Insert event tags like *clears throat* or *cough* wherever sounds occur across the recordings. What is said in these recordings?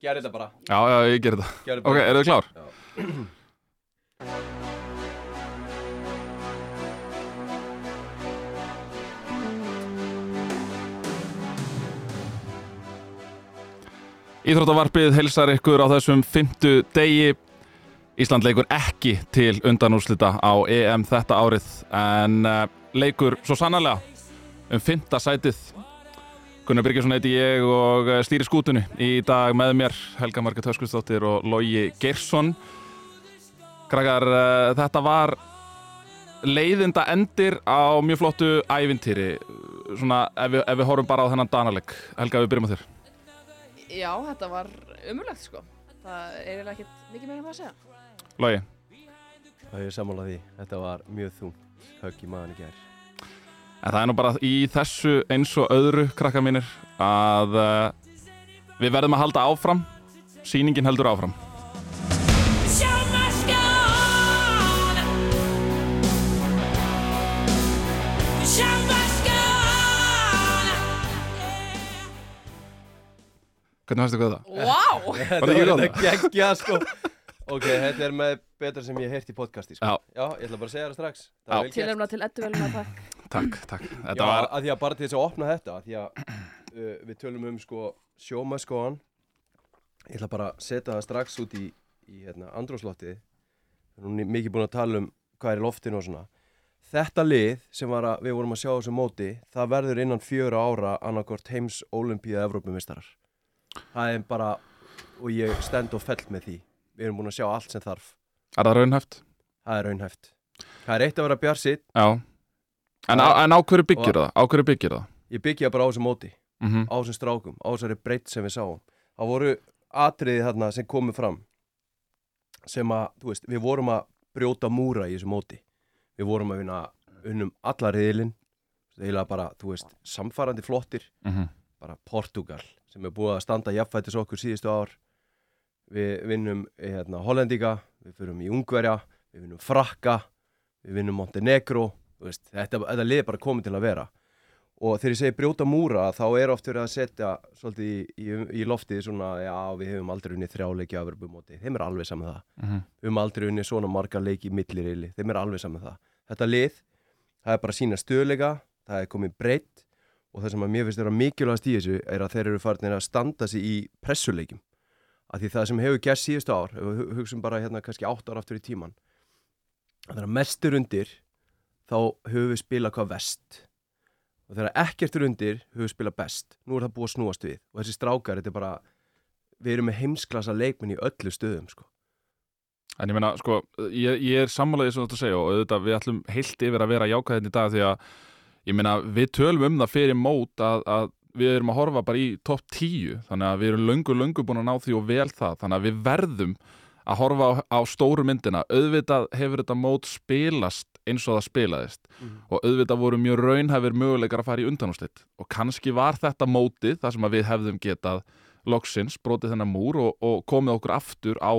Gerði þetta bara. Já, já, ég ger þetta Gerði Ok, eru þið klár? Já. Íþróttavarpið heilsar ykkur á þessum fymtu degi. Ísland leikur ekki til undanúrslita á EM þetta árið en uh, leikur svo sannarlega um fymta sætið Gunnar Birgisson heiti ég og uh, stýri skútunni í dag með mér Helga Marga Töskustóttir og Logi Geirsson. Krakkar, uh, þetta var leiðinda endir á mjög flottu ævintýri. Svona ef við, ef við horfum bara á þennan danaleg. Helga, við byrjum á þér. Já, þetta var umulagt sko. Það er eiginlega ekkert mikið meira um að segja. Logi? Það er sammála því. Þetta var mjög þungt Högg í maðan í gær En það er nú bara í þessu eins og öðru krakkar mínir að uh, við verðum að halda áfram Sýningin heldur áfram. Hvernig fannst þið hvað það? Þetta Var það ekki geggja sko Ok, þetta er með betra sem ég heirt í podcasti sko. Já. ég ætla bara að segja það strax Það Já. var vel gert. Tilnefna til eddu veluna takk. Takk, takk Já, Þetta var, að því að bara til þess að opna þetta að Því að uh, við tölum um sko Sjóma skoðan Ég ætla bara að setja það strax út í, í hérna, andróslottið Nú er mikið búin að tala um hvað er í loftinu og svona. Þetta lið sem var að, við vorum að sjá á þessu móti Það verður innan fjöra ára annarkort heims olimpíða Evrópumistarar Það er bara Og ég stend og fell með því. Við erum búin að sjá allt sem þarf. Er það raunhæft? Það er raunhæft. Það er eitt að vera bjarsitt Já En á, en á hverju byggir það? Á hverju byggir það? Ég byggja bara á þessu móti Mm á þessum strákum, á þessari breytt sem við sáum það voru atriði þarna sem komu fram sem að, þú veist, við vorum að brjóta múra í þessu móti við vorum að vinna unnum alla riðilinn eiginlega bara, þú veist, samfarandi flottir -hmm. bara Portugal sem er búið að standa jafnfættis okkur síðustu ár við vinnum hérna, Hollendinga, við fyrum í Ungverja við vinnum Frakka við vinnum Montenegro veist, þetta, þetta lið er bara komið til að vera. Og þegar ég segi brjóta múra þá er oft verið að setja svolítið í, í, í loftið svona, já við hefum aldrei unnið þrjáleiki af móti, þeim er alveg saman það. Mhm. við höfum aldrei unnið svona marga leiki millirili, þeim er alveg saman það. Þetta lið, það er bara sína stöðleika það er komið breytt og það sem að mér finnst vera mikilvægast í þessu er að þeir eru farin að standa sig í pressuleikim af því það sem hefur gert síðustu ár hugsaum bara hérna kannski átt ára aftur í tíman að þegar mestur undir þá höfum við spilað hvað vest og þegar ekkert er undir höfum við spilað best. Nú er það búið að snúast við. Og þessi strákar, þetta er bara við erum með heimsklassa leikminn í öllu stöðum sko. En ég meina, sko, ég, ég er sammálaðið sem þú ert að segja og auðvitað við ætlum heilt yfir að vera jákvæðin í dag því að ég meina, við tölum um það fyrir mót að, að við erum að horfa bara í topp 10 þannig að við erum löngu, löngu búin að ná því og vel það. Þannig að við verðum að horfa á, á stóru myndina. Auðvitað hefur þetta mót spilast eins og það spilaðist. Og auðvitað voru mjög raunhæfir möguleikar að fara í undanúslitt og kannski var þetta mótið þar sem að við hefðum getað loksins, brotið þennan múr og, og komið okkur aftur á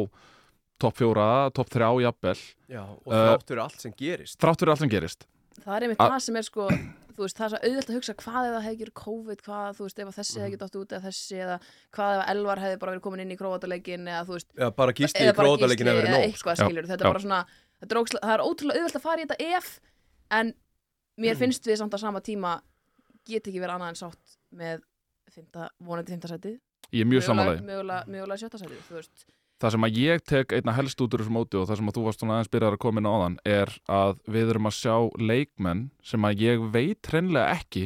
topp fjóra, topp þrjá, jafnvel. Já, og Uh, þráttur allt sem gerist. þrátt fyrir allt sem gerist. Það er einmitt það sem er sko, þú veist, það er svo auðvelt að hugsa hvað ef það hefði gerð COVID, hvað, þú veist, ef að þessi hefði getið átt út eða þessi, eða hvað ef að Elvar hefði bara verið komin inn í króataleikin eða þú veist, Já, bara gísli í eða bara Gísli hefur verið eða eitthvað Já, skilur, þetta er bara svona þetta er óksla, það er ótrúlega auðvelt að fara í þetta ef en mér finnst við samt á sama tíma get ekki verið annað en sátt með fymta, vonandi fymta sætið. Ég er mjög samanlega mögulega, mögulega sjötta sætið, þú veist það sem að ég tek einna helst út úr þessu móti og það sem að þú varst svona aðeins byrjar að koma inn á áðan er að við erum að sjá leikmenn sem að ég veit hreinlega ekki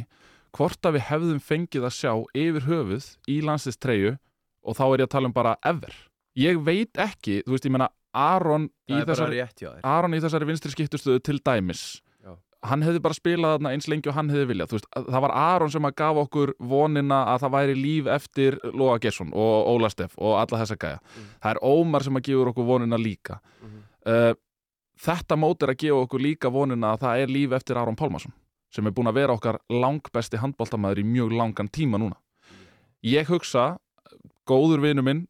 hvort að við hefðum fengið að sjá yfir höfuð í landslistreyu og þá er ég að tala um bara ever ég veit ekki, þú veist ég menna Aron í þessari rétt Aron í þessari vinstri skiptustöðu til dæmis. Hann hefði bara spilað þarna eins lengi og hann hefði viljað veist, að- það var Aron sem að gaf okkur vonina að það væri líf eftir Lóa Gesson og Óla Steff og alla þessa gæja Mm. það er Ómar sem að gefur okkur vonina líka Mhm. uh, þetta mót er að gefa okkur líka vonina að það er líf eftir Aron Pálmarsson sem er búin að vera okkar langbesti handbóltamæður í mjög langan tíma núna ég hugsa góður vinu minn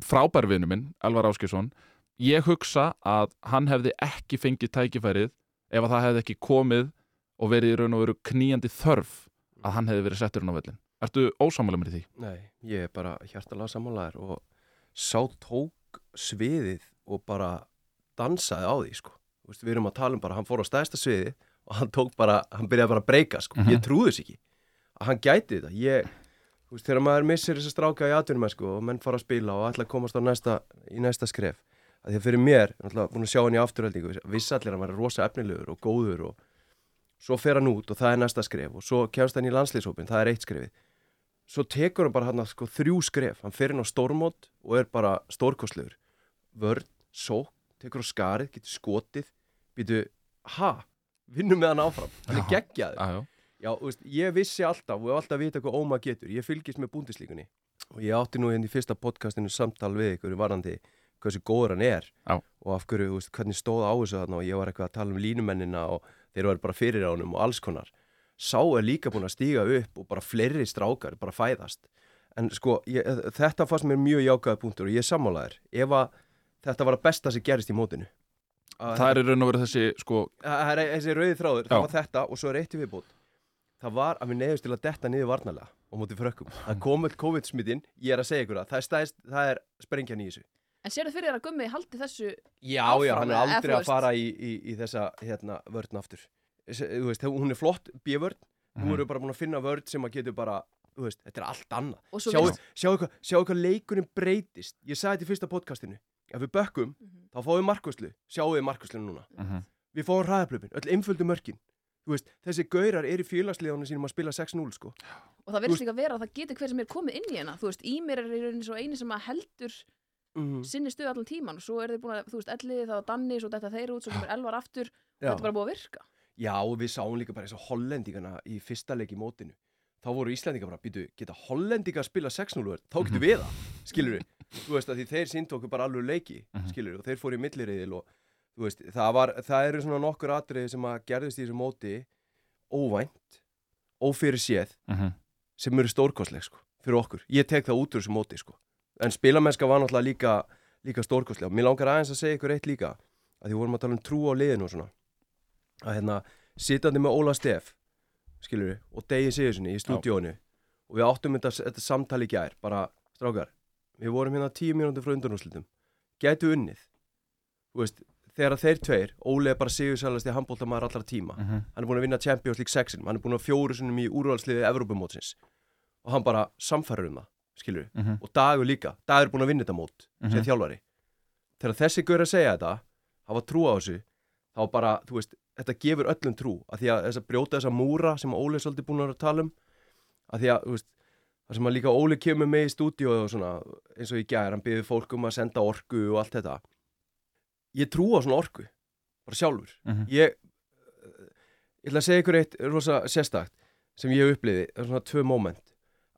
frábær vinu minn, Elvar Áskjesson ég hugsa að hann hefði ekki fengið tækifærið ef að það hefði ekki komið og verið í raun og veru knýjandi þörf að hann hefði verið settur inn á vellin Ertu ósámála með því? Nei, ég er bara hjartalega sammálaður og sá tók sviðið og bara dansaði á því sko. Veist, við erum að tala um bara, hann fór á stæðsta sviðið og hann tók bara, hann byrjaði bara að breyka sko. Mhm. ég trúði þess ekki að hann gæti þetta ég, þú veist, þegar maður missir þess að stráka í atvinnum sko, og menn fara að spila og ætla að komast á næsta, í næsta skref að því að fyrir mér, náttúrulega búin að sjá hann í afturhaldingu vissi allir að hann var rosa efnilegur og góður og svo fer hann út og það er næsta skref og svo kemst hann í landslýshópin, það er eitt skrefið. Svo tekur hann bara hann sko þrjú skref. Hann fer inn á stórmót og er bara stórkostlegur. Vörn, sók, tekur á skarið, getur skotið. Býtu, ha? Vinnum með hann áfram, hann er geggjaður. Já, veist, ég vissi alltaf og hef alltaf vita hvað Óma getur, ég fylgist með búndislíkunni og ég átti nú hérna í fyrsta podcastinu samtal við ykkur varandi hversu góður hann er. Já. og af hverju, þú veist, hvernig stóð á þessu þarna og ég var eitthvað að tala um línumennina og þeir eru bara fyrir ánum og alls konar. Sá er líka búin að stíga upp og bara fleiri strákar bara fæðast. En sko, ég, þetta fannst mér mjög jákaði punktur og ég er sammálaður ef að þetta var að besta sem gerist í mótinu. Að Það er raun og verið þessi, sko, það er þessi rauði þráður, Já. það var þetta og svo er eitt í viðbót. Það var að við neyðust til að detta niður varnalega og móti frökkum. Það kom öll COVID-smittin, ég er að segja ykkur það það er, er sprengjan í þessu En sérðu fyrir þér að Gummi haldi þessu já, Áfram, já, hann er aldrei að fara í, í, í þessa hérna, vörn aftur. Þú veist, hún er flott bívörn nú Mhm. erum við bara búin að finna vörn sem að getur bara þú veist, þetta er allt annað. Og sjáu, hvað, sjáu hvað leikurinn breytist. Ég sagði þetta í fyrsta podcastinu. Ef við bökkum, Mhm. þá fáum við markvæslu sjáu við markvæslu núna. Mhm. við fáum ræðaplöpin, öll einföldu mörkin. Þú veist, þessi gaurar eru í félagsliðanum sínum að spila 6-0 sko. Og það Þú verðist líka vera að það getur hver sem er komið inn í hennar þú veist, Ímir er í rauninni svo eini sem að heldur mm. sinni stuð allan tíman og svo er þeir búin að, þú veist, elliði það var Danni svo þetta þeir út, svo kemur Elvar aftur. Þetta er bara búið að virka. Já, og við sáum líka bara eins og hollendingana í fyrsta leik í mótinu. Þá voru Íslandingar bara, býtu, geta hollendingar að spila 6-0 vörn? þá getur við það, skilur við þú veist að því þeir síndu okkur bara alveg leiki Mhm. skilur við, og þeir fóru í milliriðil og þú veist, það var, það eru svona nokkur atriði sem að gerðist í þessu móti óvænt, ófyrir séð Mhm. sem eru stórkostleg sko, fyrir okkur. Ég tek það út úr þessu móti sko en spilamennska var náttúrulega líka, líka stórkostleg. Mér langar aðeins að segja ykkur eitt líka að því vorum að tala um trú á liðinu og svona. Að hérna, sitandi með Óla Steff skilur við, og Degi Sigurssoni í stúdíónu og við áttum þetta, þetta samtali í gær, bara strákar við vorum hérna tíu mínútur frá undanúslitum gætu unnið. Þú veist, þegar þeir tveir, Óli er bara sigursælast í handbóltamæður allra tíma. Mhm. hann er búin að vinna Champions League 6 hann er búin að fjóru sinum í úrvalsliði Evrópumótsins. Og hann bara samfærir um það skilur við, Mhm. og Dagur líka. Dagur er búin að vinna þetta mót sem Mhm. þjálfari. Þegar þessi gaur að segja þetta hafa trú á þessu þá bara, þú veist, þetta gefur öllum trú. Að því að þess að brjóta þessa múra sem Óli er svolítið búin að tala um að því að, þú veist, það sem að líka Óli kemur með í stúdíu og svona eins og í gær, hann byggði fólk um að senda orku og allt þetta. Ég trú á svona orku, bara sjálfur. Mhm. ég ég ætla að segja ykkur eitt rosa sérstakt sem ég uppliði, það er svona tvö moment.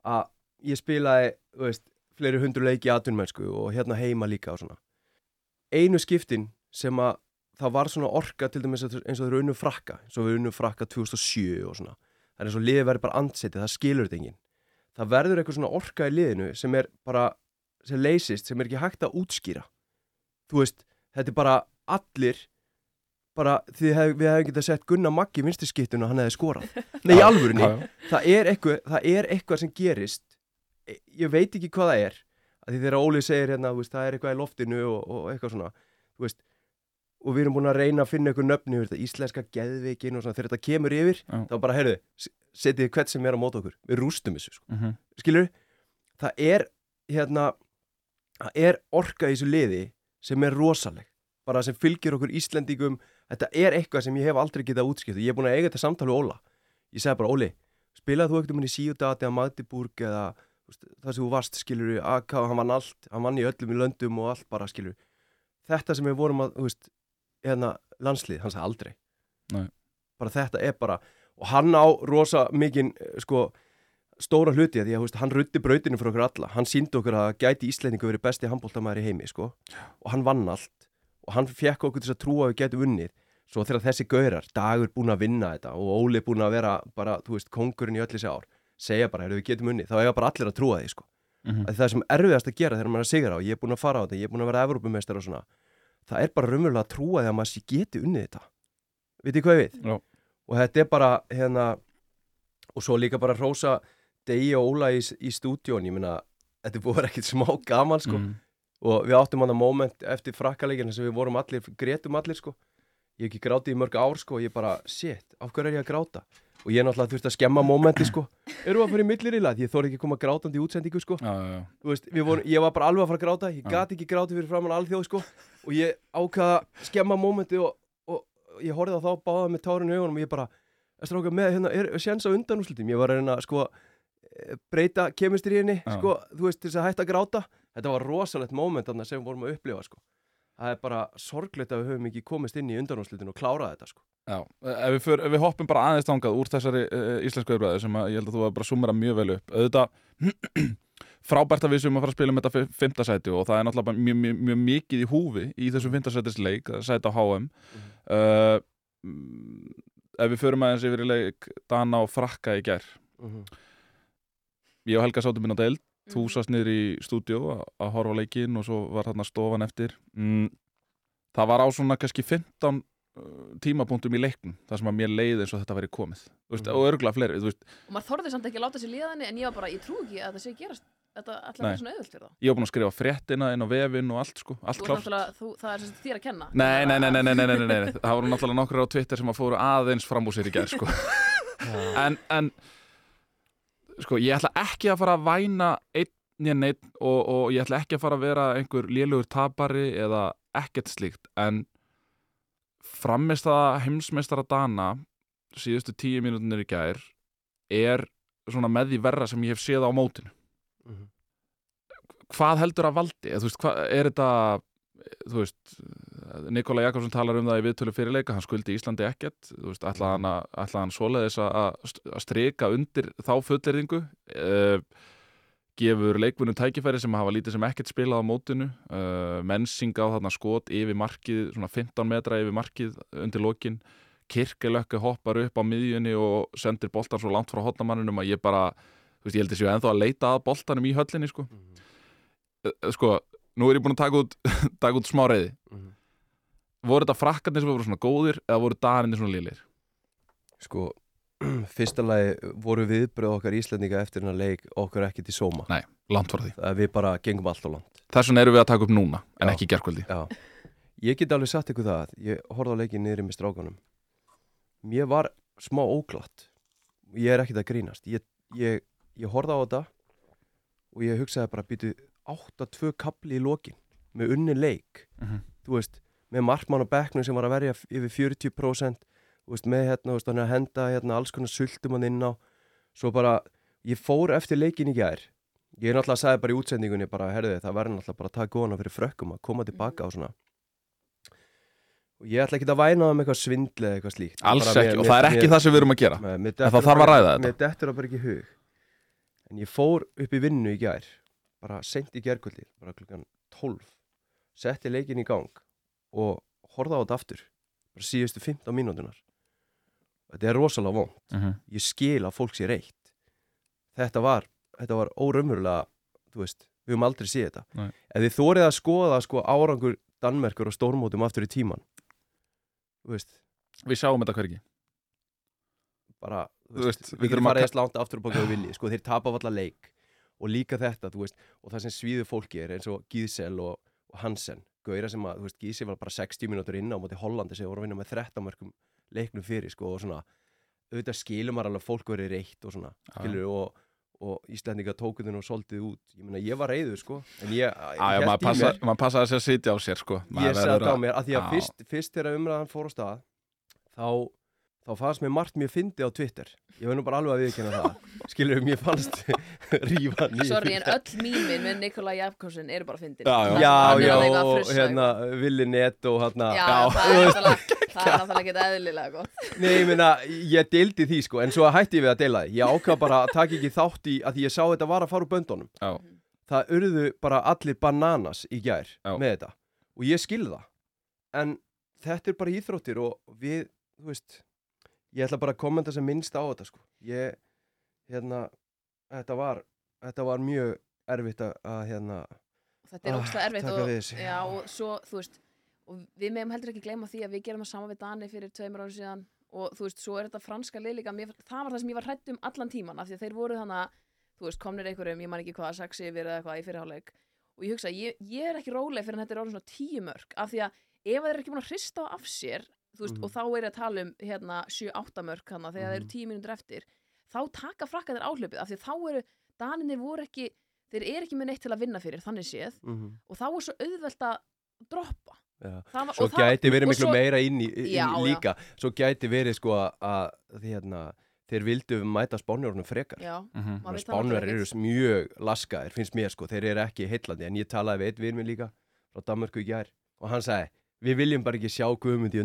Að ég spilaði þú veist, fleiri hundru leiki í atvinnmennsku og hérna heima líka og svona. Einu skiptin sem að það var svona orka til dæmis eins og þeir unnu frakka eins og við unnu frakka 2007 og svona. Það er eins og liðið verður bara andsetið, það skilur þetta enginn. Það verður eitthvað svona orka í liðinu sem er bara, sem leysist sem er ekki hægt að útskýra. Þú veist, þetta er bara allir bara því hef, við hefum getað sett Gunnar Maggi vinstiskittun og hann hefði skorað. *laughs* Nei, í alvörunni, það er, eitthvað, það er eitthvað sem gerist ég veit ekki hvað það er að því þegar Óli segir hérna, veist, það er eitthvað í loftinu og, og eitthvað svona veist, og við erum búin að reyna að finna eitthvað nöfni, þetta, íslenska geðveikin og svona, þegar þetta kemur yfir, Já. þá bara, heyrðu s- setið hvert sem er á mót okkur, við rústum þessu sko. Mhm. skilur, það er hérna, það er orka í þessu liði sem er rosaleg bara sem fylgir okkur Íslendingum þetta er eitthvað sem ég hef aldrei getað útskipt ég er búin að eiga þetta samtal við Óla ég segi bara, Óli, spilaði þú ekkert um henni í Síudati eða Magdeburg eða veist, það sem þú varst, skilur við, AK, hann vann allt hann vann í öllum í löndum og allt bara, skilur þetta sem við vorum að, þú veist hérna, landslið, hann sagði aldrei. Nei. bara þetta er bara og hann á rosa mikinn sko, stóra hluti að því að þú veist, hann rutti brautinu fyrir okkur alla, hann síndi okkur að gæti Íslendingu verið besti handbóltamæður í heimi sko. og hann vann allt. Og hann fekk okkur til að trúa að við getum unnið. Svo þegar þessi gaurar, dagur búin að vinna þetta og Óli búin að vera bara, þú veist, kongurinn í öll þessi ár segja bara, heyrðu, við getum unnið, þá eiga bara allir að trúa því sko. Mhm. að það er sem erfiðast að gera þegar maður er að sigra og ég er búin að fara á þetta, ég er búin að vera Evrópumestar og svona, það er bara raunverulega að trúa því að maður sé geti unnið þetta vitið hvað við? Já. og þetta er bara hérna og svo líka bara hrósa Degi og Óla í, í stúdjón, ég meina þetta búið að vera ekkert smá gaman sko mm. og við áttum hann að moment eftir frakkalegina sem við vorum allir, grétum allir sko ég hef ekki grátið í mörg ár sko og ég bara, shit, af hverju er ég að gráta og ég náttúrulega þurfti að skemma momenti sko. Eru að fara í millirila, því ég þóri ekki að koma grátandi í útsendingu sko. Já, já, já. Veist, við vorum, ég var bara alveg að fara að gráta. Ég Já. gat ekki grátið fyrir framann alþjóð sko. Og ég ákvaða að skemma momenti og, og, og ég horfði á þá báða með tárin í augunum og ég bara, er stráka með hérna, er sjens á undanúslitum, ég var að reyna sko eh, breyta kemistriðinni Já. sko, þú veist, til þess að hætta að gráta. Þetta var rosalegt þarna sem við vorum að upplifa sko það er bara sorglegt að við höfum ekki komist inn í undanúslitin og klárað þetta sko. Já, ef við, för, ef við hoppum bara aðeins þangað úr þessari uh, íslensku öfbræði sem að ég held að þú var bara að summera mjög vel upp. Auðvitað *clears throat* frábært að við sem að fara að spila með þetta fi- fimmta sæti og það er náttúrulega mjög, mjög, mjög mikið í húfi í þessum fimmta sætis leik, sæti á HM uh, mm, ef við förum aðeins yfir í leik Dana og Frakka í gær. Mhm. ég og Helga sátum inn á deild mm. þú sast niður í stúdjó að horfa leikin og svo var þarna stofan eftir. Mm. það var á svona kannski 15 uh, tímapunktum í leiknum, það sem að mér leiði eins og þetta væri komið, veist, mhm. og örgla fleiri og maður þorði samt ekki að láta sér líðan en ég var bara, ég trú ekki að það sé gerast þetta alltaf er svona auðvilt fyrir það ég var búin að skrifa fréttina inn á vefin og allt sko allt þú, þú, það er svona þér að kenna. Nei, nei, nei, nei, nei, nei, nei. það voru náttúrulega nokkur á Twitter sem að fóru aðeins fram úr sér í gerð sko. *laughs* En, en sko, ég ætla ekki að fara að væna einn en einn og, og ég ætla ekki að fara að vera einhver lélugur tapari eða ekkert slíkt en framist það heimsmeistara Dana síðustu tíu mínútinir í gær er svona með því verra sem ég hef séð á mótinu Mhm. hvað heldur að valdi? Þú veist, hvað, er þetta þú veist Nikola Jakobsson talar um það í viðtölu fyrirleika hann skuldi Íslandi ekkert. Þú veist, ætlaði hann, að, ætlaði hann svoleiðis að, að- að strika undir þá fulleringu uh, gefur leikvunum tækifæri sem hafa lítið sem ekkert spilað á mótinu. Uh, mensing á þarna skot yfir markið, svona 15 metra yfir markið undir lokin. Kirkelökku hoppar upp á miðjunni og sendir boltan svo langt frá hotnamanninum að ég bara, þú veist, ég held að séu ennþá að leita að boltanum í höllinni, sko. Mhm. uh, sko, nú er ég búin að taka út, *laughs* taka út smá reyði Mhm. Voru þetta frakkarnir sem voru svona góðir eða voru dagarnir svona lilir Sko, *clears throat* fyrsta lagi voru viðbröð okkar Íslandinga eftir hennar leik okkur ekki til sóma. Nei, langt frá því Það við bara gengum allt á land. þess vegna erum við að taka upp núna en Já. ekki gerkvöldi Já. Ég get alveg sagt ykkur það, ég horfði á leikin niðri með strákanum. Mér var smá óglatt. Ég er ekkert að grínast. Ég, ég, ég horfði á þetta og ég hugsaði bara býtu 8-2 kapli í lokin með unni leik. Mhm. Þú veist, með markmann og bekknum sem var að verja yfir 40% þú veist, með hérna, veist, hann að henda hérna, alls konar sultum hann inn á. Svo bara, ég fór eftir leikin í gær. Ég er náttúrulega að sagði bara í útsendingunni bara, herðu, það verður náttúrulega bara að taka góðana fyrir frökkum að koma tilbaka og svona. Og ég ætla ekki að væna það með eitthvað svindli eða eitthvað slíkt. Alls Bara ekki, mér- og það er mér- ekki mér- það sem við erum að gera. Mér En það þarf að ræða þetta. Mér dettur það bara ekki hug. En ég fór upp í vinnu í gær bara sent í gærkvöldi bara klukkan 12 setti leikin í gang og horfði á þetta aftur bara síðustu 15 mínútunar þetta er rosalega vond Mhm. ég skil að fólk sé reitt. Þetta var, þetta var óraumurlega þú veist, við höfum aldrei séð þetta. Nei. ef þið þórið að skoða sko árangur Danmerkur og stórmótum aftur í tíman þú veist, við sjáum þetta hvergi. Bara Þú veist, við við þurfum að að sláta aftur og baka við vilji sko, þeir tapa allar leik. Og líka þetta, þú veist, og það sem svíður fólki er eins og Gísel og, og Hansen Gauðra sem að, þú veist, Gísel var bara 60 mínútur inn á móti Hollandi sem voru að vinna með 13 mörgum leiknum fyrir, sko, og svona auðvitað skilum maður alveg að fólk verið reitt og svona, skilur, og, og Íslandinga tókuðin og soldið út. Ég meina, ég var reyður, sko, en ég, hélt maður í passa, mér- maður passa að sér sitja á sér sko. ég verður þetta á að- mér að því að fyrst, fyrst þegar umræðan fór á stað þá, þá fannst mér margt mjög fyndi á Twitter. Ég verð nú bara alveg að viðkynna það. Skilur mér fannst *laughs* rífa nýju Sorry, en öll mýmin með Nikola Jakobsen eru bara fyndin. Já, já. já, og hérna Willi Nett og hérna Já, Já. það er náttúrulega *laughs* ekki eðlilega gott. Nei, ég meina, ég deildi því sko en svo hætti ég við að deila því, ég ákvað bara að taka ekki þátt í að því ég sá þetta var að fara úr böndunum. Já. það urðu bara allir bananas í gær Já. með þetta. Og ég skil það. En þetta er bara íþróttir og við, þú veist ég ætla bara að kommenta sem minnst á þetta sko. Ég, hérna þetta var, þetta var mjög erfitt að, að hérna Þetta er Ah, ógstlega erfitt og, þessu. já, og svo, veist og við meðum heldur ekki gleyma því að við gerum það sama við Dani fyrir tveimur árum síðan. Og þú veist, svo er þetta franska lið líka. Mér, það var það sem ég var hrætt um allan tíman af því að þeir voru þannig þú veist, komnir einhverjum, ég man ekki hvað, sex yfir eða eitthvað í fyrirháleik og ég hugsa, ég, ég er ekki róleg fyrir en þetta er orðin svona tíu mörg af því að ef þeir eru ekki búin að hrista á af sér þú veist, Mhm. og þá er ég að tala um hérna 7-8 mörg hana, þegar þeir eru Mhm. 10 mínútur eftir þá taka frakkanir áhlaupið af því þá eru, daninir voru ekki þeir eru ekki með neitt til að vinna fyrir, þannig séð Mhm. og þá er svo auðvelt að droppa Já. það var, Svo það, gæti verið miklu svo- meira inn í, í Já, já. líka Svo gæti verið sko að, hérna, þeir vildu mæta spánjórnum frekar já, Mhm. það Spánverðar náttúrulega eru mjög laskaðir, finnst mér sko, þeir eru ekki heillandi en ég talaði við eitt við minn líka frá Danmörku í gær og hann sagði við viljum bara ekki sjá Guðmund í.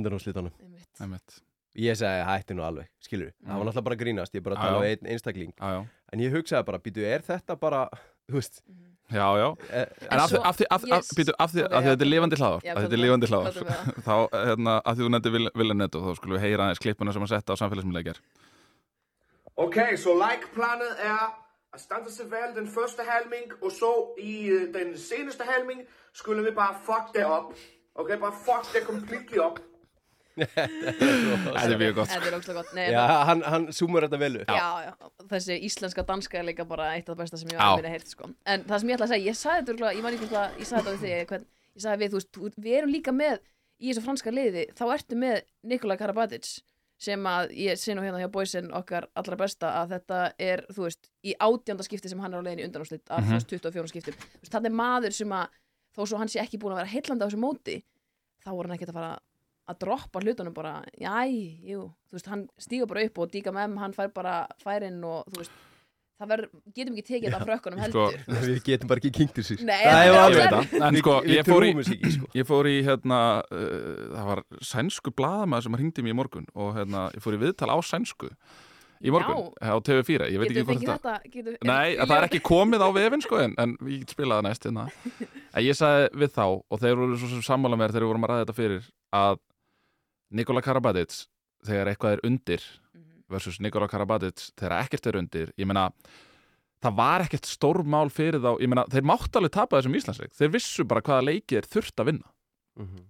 Einmitt. ég sagði hætti nú alveg, skilur það var Mm. náttúrulega bara að grínast, ég bara að tala við einn einstakling Já, já, en ég hugsaði bara, býtu, er þetta bara þú veist, Mhm. já, já. e, En af því, svo- af því, af, af, Yes. býtu, af því, Ok, af því já, að þetta er lifandi af því þetta er lifandi það? það? þá, hérna, af því þú nefndi Villanetto þá skulum við heyra aðeins klippuna sem að setja á samfélagsmiðleikjar Okay, så like-planet er Astante Val den første halvming, og så i øh, den seneste halvming skulle vi bare fuck det op. Okay, bare fuck det completely op. *laughs* Þetta er mjög gott Þetta er ógslag gott Nei, já, það- hann, hann súmur þetta vel upp já, já, þessi íslenska danska er líka bara eitt af það besta sem ég Já. var að minna heyrt sko. en það sem ég ætla að segja, ég sagði þetta örugglega- ég man ekki hvað, ég sagði þetta við þig hvern, ég sagði við, þú veist, þú- við erum líka með í þessu franska liði, þá ertu með Nikola Karabatic sem að ég sé nú hérna hjá boysin okkar allra besta að þetta er, þú veist, í átjánda skipti sem hann er á leiðin í undanúslit af Mhm. mm 24 skiptum, þú veist, það er maður sem að þó svo hann sé ekki búin að vera heillandi á þessu móti þá voru hann ekkert að fara að droppa hlutunum bara, jæ, jú þú veist, hann stígur bara upp og díka með hann hann fær bara færin og þú veist það verður, getum ekki tekið þetta af frökkunum Sko, heldur veist. við getum bara ekki kynkt þessu Nei, Það það er er alveg- Ég veit það, en sko, ég fór í sko. Ég fór í, hérna, uh, það var sænsku blaðamaður sem hringdi mér í morgun og hérna, ég fór í viðtal á sænsku í morgun, á TV4, ég veit getum ekki hvort þetta þetta getum, Nei, það er ekki komið á vefinn sko en, en ég get spilað það næst hérna. *laughs* En ég sagði við þá og þeir voru svo sem sammála mér þegar við vorum að ræða þetta fyrir að Nikola Karabatic þegar eitthvað er undir Mhm. versus Nikola Karabatic þegar ekkert er undir ég meina, það var ekkert stórmál fyrir þá, ég meina, þeir mátt alveg tapa þessum Íslandsleik, þeir vissu bara hvaða leiki þeir þurft að vinna Mhm.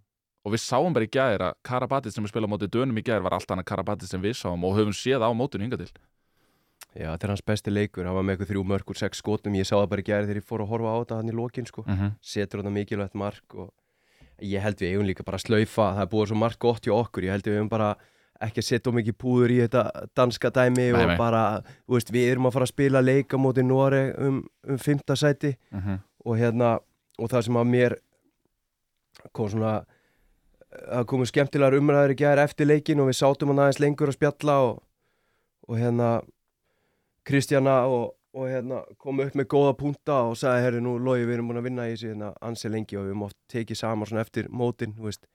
Og við sáum bara í gæðir að Karabatic sem við spila á móti dönum í gæðir var allt annað Karabatic sem við sáum og höfum séð á mótinu hingað til. Já, þetta er hans besti leikur, hann var með eitthvað þrjú mörg úr sex skotum, ég sá það bara í gæri þegar ég fór að horfa á þetta hann í lokin sko, mm -hmm. setur hann mikilvægt mark og ég held við eigum líka bara að slaufa, það er búið svo mark gott hjá okkur, ég held við eigum bara ekki að setja mikið púður í þetta danska dæmi Nei, og nei. bara, veist, við erum að fara að spila leika móti Nóri um, um fymta sæti. Og hérna, og það sem að mér kom svona það komu skemmtilegar umræður í gæri eftir leikin og við sátum hann aðeins lengur að spjalla og, og hérna Kristjana og, og hérna kom upp með góða punta og sagði, herri nú Lógi við erum búin að vinna í þessu hérna ansi lengi og við erum oft tekið saman svona eftir mótin, veist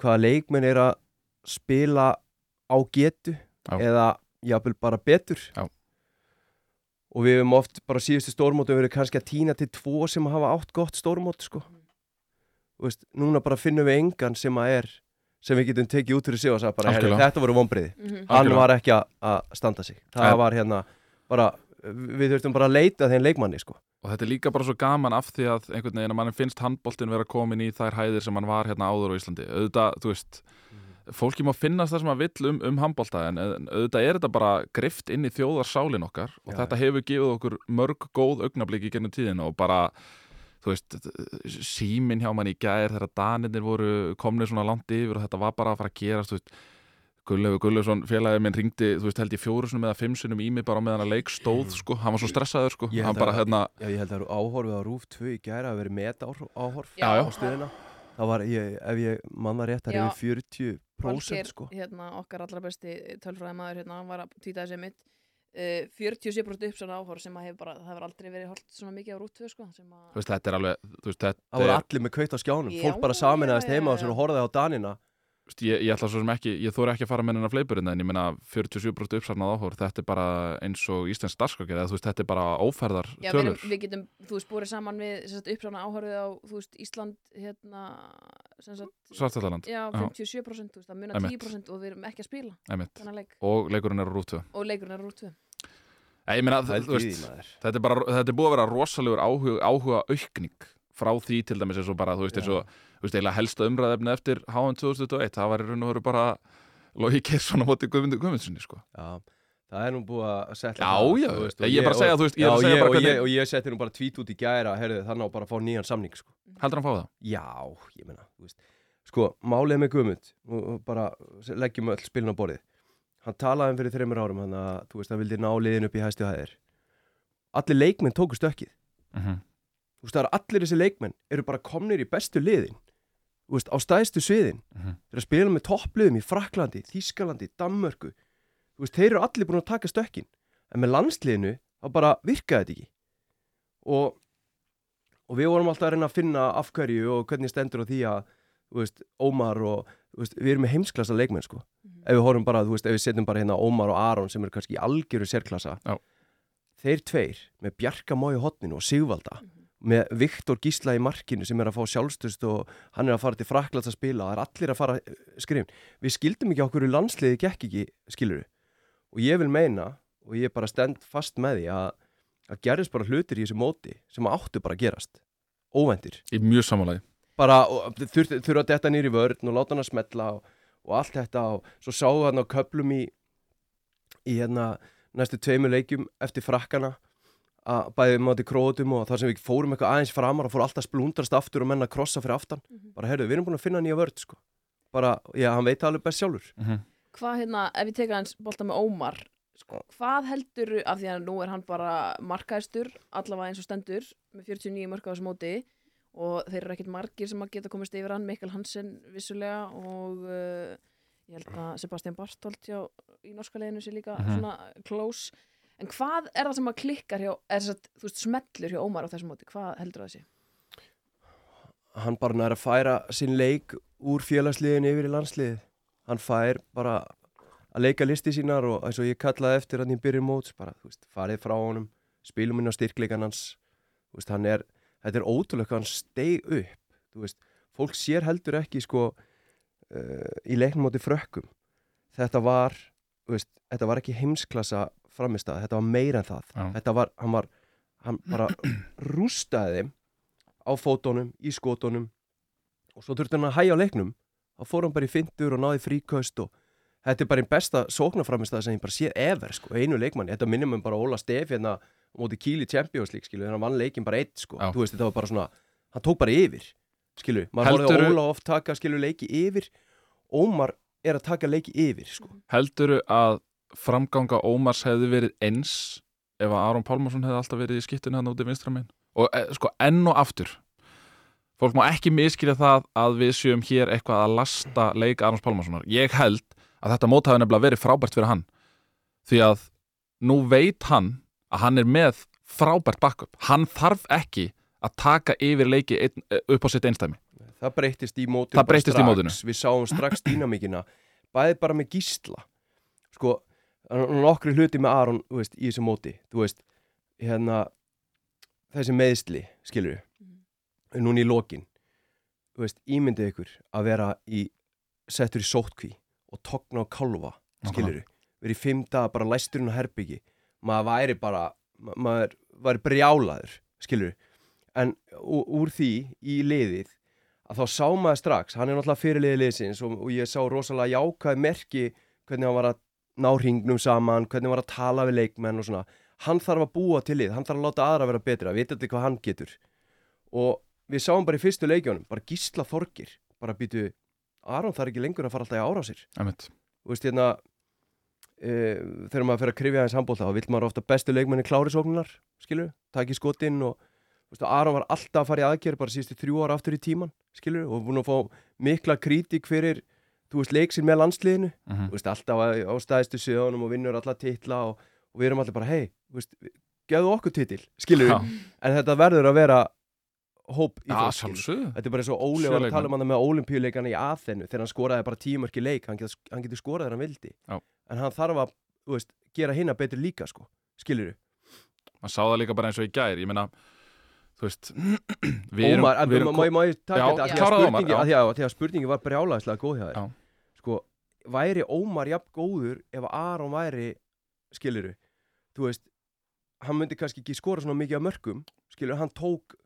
hvaða leikmenn er að spila á getu Já. eða jafnvel bara betur Já. og við hefum oft bara síðustu stórmóti verið kannski að týna til tvo sem hafa átt gott stórmót sko veist, núna bara finnum við engan sem að er sem við getum tekið út fyrir sig og sagði bara, herri, Algjörlega. þetta voru vonbriði Mhm. hann Algjörlega. var ekki að- standa sig það En- var hérna bara við þurftum bara að leita þeim leikmanni sko. Og þetta er líka bara svo gaman af því að einhvern veginn að mann finnst handboltin vera komin í þær hæðir sem hann var hérna áður á Íslandi. Auðvitað, þú veist, fólki má finnast það sem að vill um, um handbolta en auðvitað er þetta bara grift inn í þjóðarsálin okkar og Já, þetta hefur gefið okkur mörg góð augnabliki í gennum tíðina og bara, þú veist, símin hjá mann í gær þegar daninir voru komnið svona langt yfir og þetta var bara að fara að gerast, þú veist, Gullefur Gullefsson félagið minn ringdi, þú veist, held ég fjóru sinum eða fimm sinum í mig bara á meðan að leik stóð, sko, hann var svo stressaður, sko, Ég hann held bara, að- hérna, Já, ég held að áhorfið á Rúf 2 í gæra að vera með áhorf Já, já. á stöðina. Það var, ég, ef ég manna rétt, það er yfir 40% Valgeir, sko. hérna, okkar allra besti tölfræðamaður hérna, hann var að týta þessi mitt uh, 47% uppsana áhor sem að hefur bara, það hefur aldrei verið hort svona mikið á rúttu sko, sem þú að veist, þetta er alveg, þú veist, þetta það voru er, allir með kveitt á skjánum. Já, fólk bara saminæðist heima já, og sér og horfði á Danina. Þú veist, ég, ég ætla svo sem ekki, ég þóri ekki að fara með hennar fleipurinn en ég meina 47% uppsarnað áhór, þetta er bara eins og Íslands darskakir, eða þú veist, þetta er bara ófærðar Já, við, tölur. erum, við getum, þú veist, búið saman við uppsana áhorfið á, þú veist, Ísland hérna, Svartaland, já, 57% þú veist, það munar Einmitt. 10% og við erum ekki að spila emitt, þennan leik. Og leikurinn er á rútu. og leikurinn er rúttu Ég meina, Það veist, þetta er bara, þetta er búið að vera rosalegur áhuga, áhuga aukning frá því til dæmis eins og bara, þú veist, eins og, þú veist, eiginlega helsta umræðefni eftir HM 2021, það var í raun og veru bara Lógi Kersson á móti Guðmundur Guðmundssoni, sko. Já, Það er nú búið að setja Já, það, já, þú veist, ég er bara að segja, þú veist, ég er að segja bara og, hvernig- ég, og ég setti nú bara tvít út í gæra Herðu, þannig á bara að fá nýjan samning sko. heldur hann fá það? Já, ég meina, þú veist Sko, málið með Guðmund bara leggjum öll spilin á borðið Hann talaði um fyrir þreymur árum hann að, þú veist, hann vildi ná liðin upp í hæstu hæðir. Allir leikmenn tóku stökkið. Mm Þú veist, það eru allir þessi leikmenn eru bara komnir í bestu liðin. Þú veist, á stæðstu sviðin. Mhm. Þeir eru að spila með toppliðum í Fraklandi, Þískalandi, Danmörku. Þú veist, þeir eru allir búin að taka stökkin En með landsliðinu, þá bara virkaði þetta ekki. Og, og við vorum alltaf að reyna að finna af hverju og hvernig stendur á því að þú veist, Ómar og þú veist, við erum með heimsklassa leikmenn sko ef við horfum bara, þú veist, ef við setjum bara hérna Ómar og Aron sem eru kannski í algjöru sérklassa Já. þeir tveir með Bjarka Mói hotninu og Sigvalda með Viktor Gísla í markinu sem er að fá sjálfstöðst og hann er að fara til Fraklands að spila það er allir að fara skrifin. Við skildum ekki okkur í landsliði gekk ekki skilur og ég vil meina og ég bara stend fast með því að að gerðist bara hlutir í þessu móti sem áttu bara að gerast. Óvendir Í mjög samanlagi. Bara þurfa að detta nýri vörn og láta hann að smetla og, og allt þetta og svo sáu hann á köplum í í hérna næstu tveimur leikjum eftir frakkana að bæði mátti krótum og þar sem við fórum eitthvað aðeins framar og fór alltaf splundrast aftur og menna að krossa fyrir aftan. Bara heyrðu, við erum búin að finna nýja vörn sko. bara, já, hann veit það alveg best sjálfur. Mm Hvað hérna, ef ég teka hans bolta með Ómar sko, Hvað heldur, af því að nú er hann bara markaðistur, allavega eins og stendur með 49 mörg á þessu móti og þeir eru ekkit margir sem að geta komist yfir hann Mikkel Hansen vissulega og uh, ég held að Sebastian Bartolt hjá, í norska leginu sé líka Mhm. svona close en hvað er það sem að klikkar hjá, er þess að þú veist smellur hjá Ómar á þessu móti, hvað heldur það sé? hann bara nær að færa sinn leik úr félagsliðin yfir í landsliðið hann fær bara að leika listi sínar og eins og ég kallaði eftir hann í byrjun móts bara, þú veist, farið frá honum spilum inn á styrkleikan hans þú veist, hann er, þetta er ótrúlega hvað hann steig upp, veist fólk sér heldur ekki sko uh, í leiknum móti frökkum. Þetta var, veist, þetta var ekki heimsklassa framistað, þetta var meira en það. Þetta var, hann var hann bara *clears throat* rústaði á fótónum, í skótónum og svo þurfti hann að hæja á leiknum. Þá fór hann bara í fintur og náði fríköst og þetta er bara einn besta sóknarframistæð sem ég bara séð ever, sko, einu leikmanni. Þetta minnum um bara Óla Stef hérna móti Kíli Champions League, skilu, þegar hann vann leikin bara eitt, sko, Já. þú veist, þetta var bara svona hann tók bara yfir, skilu maður horfði Heldurðu- á Óla oft taka, skilu, leiki yfir. Ómar er að taka leiki yfir, sko. Helduru að framganga Ómars hefði verið eins ef að Aron Pálmarsson hefði alltaf verið í skiptinu hann úti vinstramein og e, sko enn og aftur fólk má ekki miskilja það að við séum hér eitthvað að lasta leik Arons Pálmarssonar. Ég held að þetta mót hafi nefnilega verið frábært fyrir hann því að nú veit hann að hann er með frábært backup. Hann þarf ekki að taka yfir leiki einn, e, upp á sitt einstæmi Það breytist í í strax. Við sáum strax dýnamíkina. Bæði bara með gísla. Sko, nokkri hluti með Aron veist, Í þessu móti. Þú veist, hérna Þessi meðsli, skilur við Núna í lokin. Þú veist, ímyndið ykkur að vera í Settur í sótkví Og togna á kálfa, skilur við Verið í fimm daga bara læsturinn á herbyggi Maður væri bara ma Maður væri brjálaður, skilur við En úr því í liðið að þá sá maður strax, hann er náttúrulega fyrirliði liðsins og, og ég sá rosalega jákvæð merki hvernig hann var að ná hringnum saman, hvernig hann var að tala við leikmenn og svona, hann þarf að búa til lið hann þarf að láta aðra vera að vita allir hvað hann getur. Og við sáum bara í fyrstu leikjónum, bara gísla þorgir bara býtu, Aron þarf ekki lengur að fara alltaf í Einmitt. þú veist hérna e, þegar maður fer að krifja hans handbólta þá vill maður ofta bestu leikmenni klári sóknunar skilur, taki skotinn og þú veist, Aron var alltaf að fara í aðgerð bara síðustu þrjú ára aftur í tíman skilur, og búin að fá mikla krítik fyrir þú veist, leiksinn með landsliðinu. Mhm. þú veist, alltaf á stæðstu sjöðunum og vinnur alla titla og, og við erum allir bara, hei, gefðu okkur titil skilur en þetta verður að vera hóp í Já, fólk, skilurðu. sjálfsögðu. Þetta er bara eins og Óli var að tala um hann með olimpíuleikana í Aþenu þegar hann skoraði bara tímörki leik hann getur, hann getur skorað þegar hann vildi. Já. en hann þarf að þú veist, gera hinna betri líka sko. skilur maður sá það líka bara eins og í gær ég meina, þú veist *clears throat* Ómar, má, ég taka þetta? Að því að, spurningi var brjálæðislega góð hjá þér. Sko, væri Ómar jafn góður ef Aron væri skiluru, þú veist hann myndi kannski ekki skora svona mikið af mörgum skilur, hann tók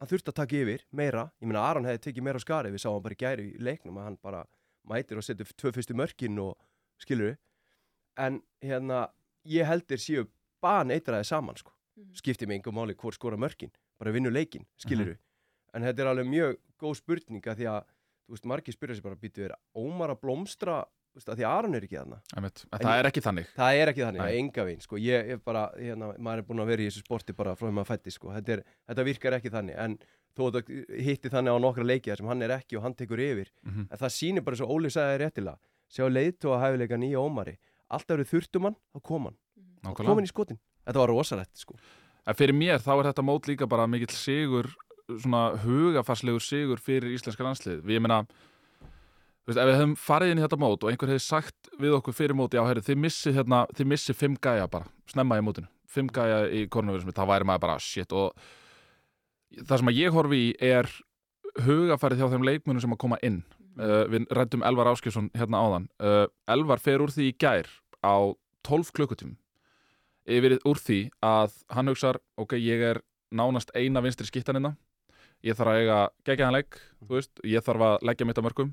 hann þurfti að taka yfir meira, ég meina Aron hefði tekið meira á skari, við sáum hann bara í gæri í leiknum að hann bara mætir og setur tvö fyrstu mörkin og skilur en hérna ég held þeir séu ban eitraði saman sko. Mhm. skiptir mig engum máli hvort skora mörkin bara vinnu leikin, skilur en þetta er alveg mjög góð spurninga því að, þú veist, margir spyrja sér bara býtu er Ómar að blómstra að því að Aron er ekki þarna Einmitt. En En það er ekki þannig það er ekki þannig, Nei. enga veginn sko. ég er bara, hérna, maður er búin að vera í þessu sporti bara frá því maður fætti, sko. þetta, er, þetta virkar ekki þannig, en þó hitti þannig á nokkra leikja sem hann er ekki og hann tekur yfir, Mhm. en það sýnir bara svo Óli sagði réttilega, sjá leiðtú að hæfileika nýja Ómari, alltaf eru þurftum hann þá kom hann, Nákvæmlega. kom hann í skotin þetta var rosalegt, sko En fyrir mér þá er þetta mót líka bara mikill sigur, svona hugafarslegur sigur fyrir íslenska landslið. Við, ég meina, þú veist, ef við hefum farið inn í þetta mót og einhver hefði sagt við okkur fyrir móti, já, herri, þið missið hérna, þið missið fimm gæja bara, snemma í mótinu, fimm gæja í koronavirusmi, þá væri maður bara shit og það sem að ég horfi í er hugafarið hjá þeim leikmunum sem að koma inn. Uh, við rættum Elvar Áskjöfsson hérna áðan. Uh, Elvar fer úr því í gær á 12 klukkutímum yfir úr því að hann hugsar ok, ég er nánast eina vinstri skittanina ég þarf að eiga geggjaðan leik, þú veist, ég þarf að leggja mitt á mörgum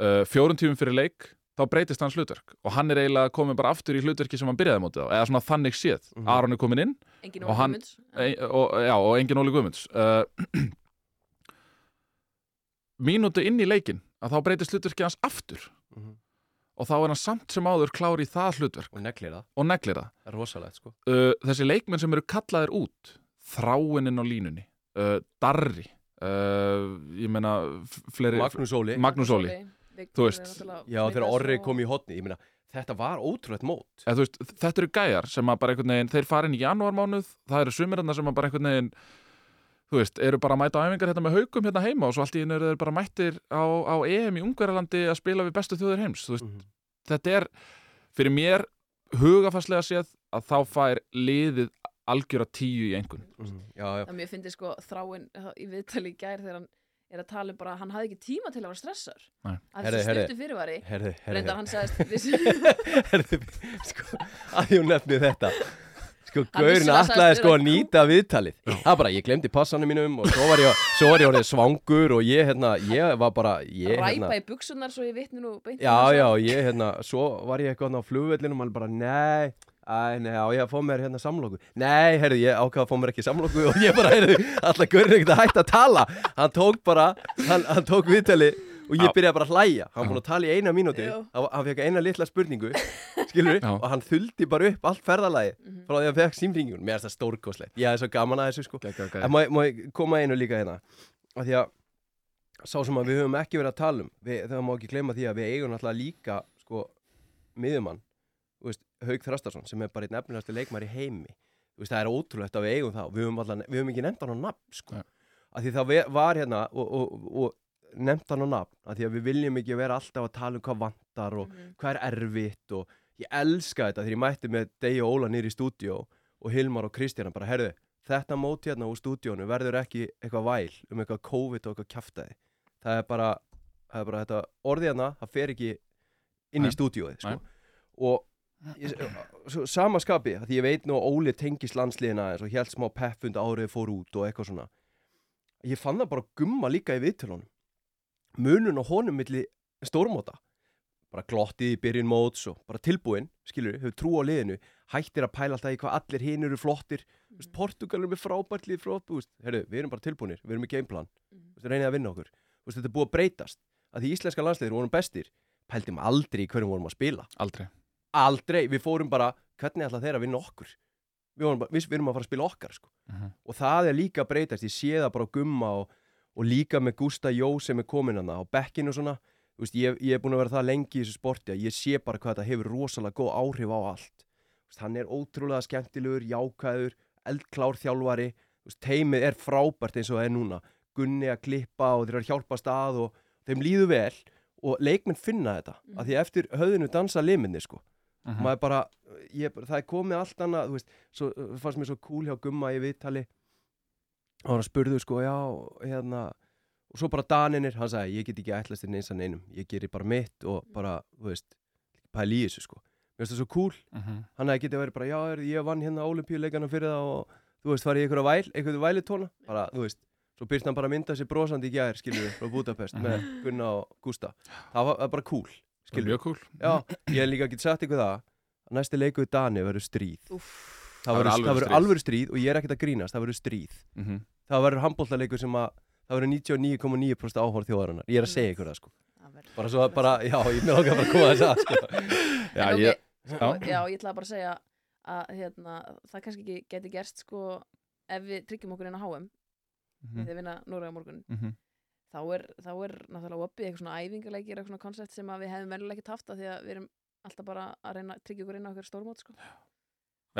uh, fjórum tímum fyrir leik þá breytist hans hlutverk. Og hann er eiginlega komin bara aftur í hlutverki sem hann byrjaði mótið á eða svona þannig séð, Mhm. Aron er komin inn engin Og hann- e og, já, og engin Óli Guðmunds. Uh, *clears throat* mínútu inn í leikin að þá breytist hlutverki hans aftur. Mhm. og þá er hann samt sem áður klár í það hlutverk. Og neglir það, og neglir það. Það er rosalegt, sko. Uh, þessi leikmenn sem eru kallaðir út þráininn á línunni uh, Darri uh, ég meina f- fleiri Magnús Óli, Magnús Óli Þú veist, já þegar Orri kom í hotni, ég meina þetta var ótrúlegt mót þú veist, þetta eru gæjar sem að bara einhvern veginn þeir fara inn í janúarmánuð, það eru sumirarna sem að bara einhvern veginn þú veist, eru bara að mæta á æfingar hérna með haugum hérna heima og svo allt í einu eru þeir bara mættir á, á EM í Ungverjalandi að spila við bestu þjóðir heims veist, Mhm. þetta er fyrir mér hugafarslega séð að þá fær liðið algjöra tíu í einhvern Mhm. já, já, að mér finnst sko þráin í viðtali í gær þegar hann er að tala um bara að hann hafði ekki tíma til að vera stressar Nei. að herri. stuttu fyrirvari. Reyndar hann sagðist *laughs* sko, að því hún nefni þetta. Sko, Gaurin sagðist sko að nýta viðtalið. Það bara, ég glemdi passanum mínum og svo var ég, svo var ég orðið svangur og ég, hérna, ég var bara ég, hérna, ræpa í buksunar svo ég vitni nú beint í já, já, sem- ég, hérna, svo var ég eitthvað á flugvellinum og hann bara, nei Æ, nei, já, ég að fá mér hérna samlóku Nei, heyrðu, ég ákvað að fá mér ekki samlóku og ég bara, heyrðu, alltaf Gaurin ekkert að hætta að tala. Hann tók bara, hann, hann tók viðtali og ég byrjaði bara að hlæja. Hann búin að tala í eina mínúti hann, fekk eina litla spurningu skilur Já. og hann þuldi bara upp allt ferðalagi Mhm. frá því að hann fekk símringun mér er það stórkoslegt, ég er svo gaman að þessu sko. Okay, okay. en má, ég koma einu líka hérna? Af því að sá sem að við höfum ekki verið að tala um við, Haug Þrastarsson sem er bara einn efnilegasti leikmar í heimi Þú veist, það er ótrúlegt að við eigum það við höfum, alltaf, við höfum ekki nefnt hann á nafn sko. Af því það var hérna og, og, og nefnt hann á nafn af því að við viljum ekki vera alltaf að tala um hvað vantar og Mhm. hvað er erfitt og ég elska þetta þegar ég mætti með Degi og Óla nýri í stúdíó og Hilmar og Kristjana bara, herðu, þetta mót hérna úr stúdíónu verður ekki eitthvað væl um eitthvað COVID og eitthvað kjaftaði það er bara, það er bara þetta orðið hérna, það fer ekki inn í stúdíóið sko. Og sama skapi, af því ég veit nú að Óli tengist landsliðina aðeins og helt smá peppund árið fór út og eitthvað svona. Ég fann það bara gumma líka í viðtölunum. Munun og honum milli stórmóta. Bara glottið í byrjun móts og bara tilbúin, skilur hefur trú á liðinu. Hættir að pæla alltaf í hvað allir hinn eru flottir. Mm. veist, Portugal er með frábært lið veist, heyrðu, við erum bara tilbúinir við erum með gameplan, mm. reynið að vinna okkur. Þú veist, þetta er búið að breytast. Að því íslenska landsliðir vorum bestir. Pæltum aldrei í hverjum vorum að spila. Aldrei aldrei, við fórum bara hvernig ætla þeir að vinna okkur? Við, vorum bara, við, við erum að fara að spila okkar sko. Mhm. og það er líka að breytast ég sé það bara á gumma og, og líka með Gústa Jó sem er komin hana á bekkinu og svona. Þú veist, ég, ég er búin að vera það lengi í þessu sporti að ég sé bara hvað þetta hefur rosalega góð áhrif á allt. Þú veist, hann er ótrúlega skemmtilegur, jákæður eldklár þjálfari. Þú veist, teimið er frábært eins og það er núna. Gunni að klippa og þeir eru að hjálpa stað og þeim líður vel. Og leikmenn finna þetta mm. að því eftir höfðinu dansa liminni sko Mhm. maður bara, ég, það er komið allt annað, þú veist, svo uh, fannst mér svo cool hjá Gumma í viðtali. Og hann spurði sko, já, hérna og svo bara Daninir, hann sagði, ég get ekki ætlast til neins að neinum, ég gerir bara mitt og bara, þú veist, pæli í þessu sko. Mér finnst það svo cool, Mhm. hann hefði getið verið bara, já, heyrðu, ég vann hérna olimpíuleikana fyrir það og þú veist, farið í einhverja væl, einhverju vælitóna bara, þú veist, svo byrst hann bara að mynda sér brosandi í skilur við, frá Budapest með Gunna og Gústa, það var, það var bara cool skilur mjög cool Já, ég hef líka ekki sagt ykkur það næsti leiku í Dani verður stríð Úff, það verður verður stríð. og ég er ekkert að grínast, það verður stríð Mhm. það verður handbóltaleikur sem að það verður 99,9% áhorð þjóðarinnar ég er að segja ykkur það sko það bara svo að bara, já, ég með okkar bara að koma þess að sko. *laughs* Já, En ok, ég, sko, já. ég ætla bara að segja að hérna, það kannski ekki geti gerst sko, ef við tryggjum okkur inn á HM Mhm. þegar við vinna Nóra á morgun Mhm. Þá er, þá er náttúrulega opið eitthvað svona æfingarleikir eitthvað svona koncept sem að við hefum verulega ekki haft af því að við erum alltaf bara að reyna að tryggja okkur inn á okkur stórmót sko.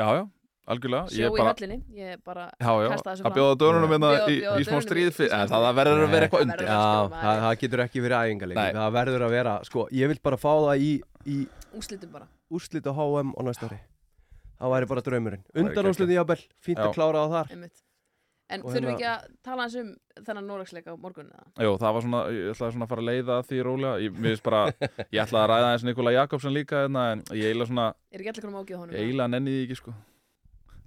já, já, algjörlega. Sjó í bara, höllinni, ég bara já, já, að bjóða dönunum Já. hérna í, í smá í- stríð í en það verður að vera eitthvað undir. já, það, getur ekki verið æfingarleik Nei. það verður að vera, sko, ég vil bara fá það í, í úrslitum bara. úrslit á HM og næsta ári. Það væri bara draumurinn. Væri undan úrslitin jafnvel, fínt að klára á þar. En þurfum við hérna- ekki að tala eins um þennan Noregsleik á morgun eða? Jú, það var svona, ég ætlaði svona að fara að leiða að því rólega. Ég, finnst bara, ég ætlaði að ræða eins Nikola Jakobsen líka hérna, en ég eiginlega svona er ekki allir konum ágjöð honum ég eiginlega nenni því ekki sko.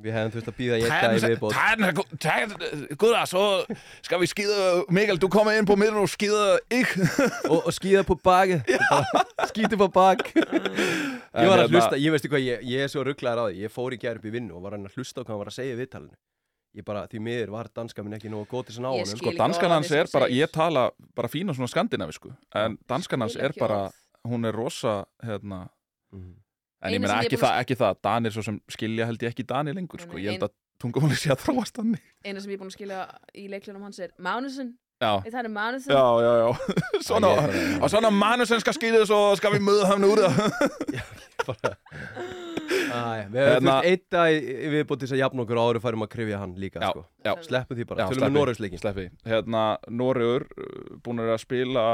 Við hefum þurft að býða ég dag í viðbót. Guða, svo skal vi skide Mikkel, du kommer ind på midten og skider ikke og, og skýða på bakið. Skýti på bak. *laughs* Ég var að hlusta, ég veistu hvað, ég, ég er svo rugglaður á því. Ég fór í gær upp í vinnu og var að reyna að hlusta á hvað hann var að segja í viðtalinu ég bara, því miður var danska minn ekki nógu góð til þess að ná skil Sko, danskan hans er bara, ég tala bara fína svona skandinavisku En danskan hans er bara, hún er rosa, hérna Mhm. En ég Eina meina ekki, búin að það, ekki það, Danir svo sem skilja held ég ekki Danir lengur sko. Ég held að tungumáli sé að þróast þannig. Eina sem ég er búin að skilja í leiklunum hans er Mánusen, Já, það er Mánusen já, já, já. *laughs* Svona, Æ, *laughs* ég er bara- og skal skide så skal vi møde ham nu der Æ, við hefum Hérna- þurft eitt dag viðbót til þess að jafna okkur og færum að krifja hann líka Já, sko. já. sleppum því bara, tölum við Noregsleikin Sleppi, hérna Noregur búin að spila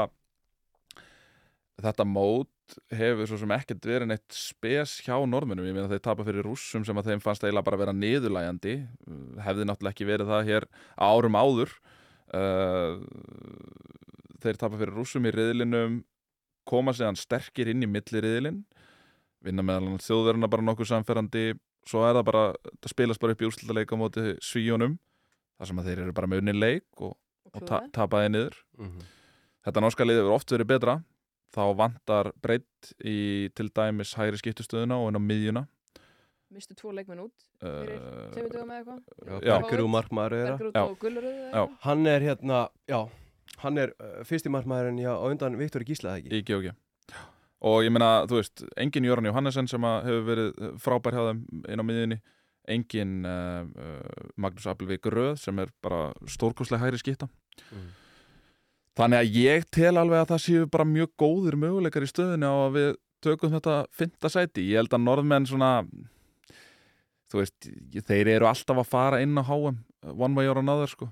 þetta mót hefur svo sem ekkert verið neitt spes hjá normunum, ég meina þeir tapa fyrir rússum sem að þeim fannst eiginlega bara vera niðurlægjandi. Hefði náttúrulega ekki verið það hér árum áður. Uh, þeir tapa fyrir rússum í riðlinum koma séðan sterkir inn í milliriðlin vinna meðal þjóðverðina bara nokkuð samferðandi svo er það bara, það spilast bara upp í úrslutaleik á móti svíjónum þar sem að þeir eru bara með unni leik og, og ta tapaði niður. Mhm. Þetta norska liðið hefur oft verið betra. Þá vantar breytt í til dæmis hægri skiptustöðuna og inn á miðjuna. Mistu tvo leikmenn út fyrir uh, tveimur dögum eða eitthvað. Já, Já. Bergur og markmaður hann er hérna, já hann er uh, fyrsti markmaðurinn já, á undan Viktor Gísla eða ekki? Í Georgi og ég meina, þú veist, engin Jóran Johannesen sem hefur verið frábær hjá þeim inn á miðjunni. Engin uh, uh, Magnús Appelvík Röð sem er bara stórkostlega hægri skipta. Mhm. þannig að ég tel alveg að það séu bara mjög góðir möguleikar í stöðinu á að við tökum þetta fynda sæti, ég held að norðmenn svona þú veist, þeir eru alltaf að fara inn á HM one way or another sko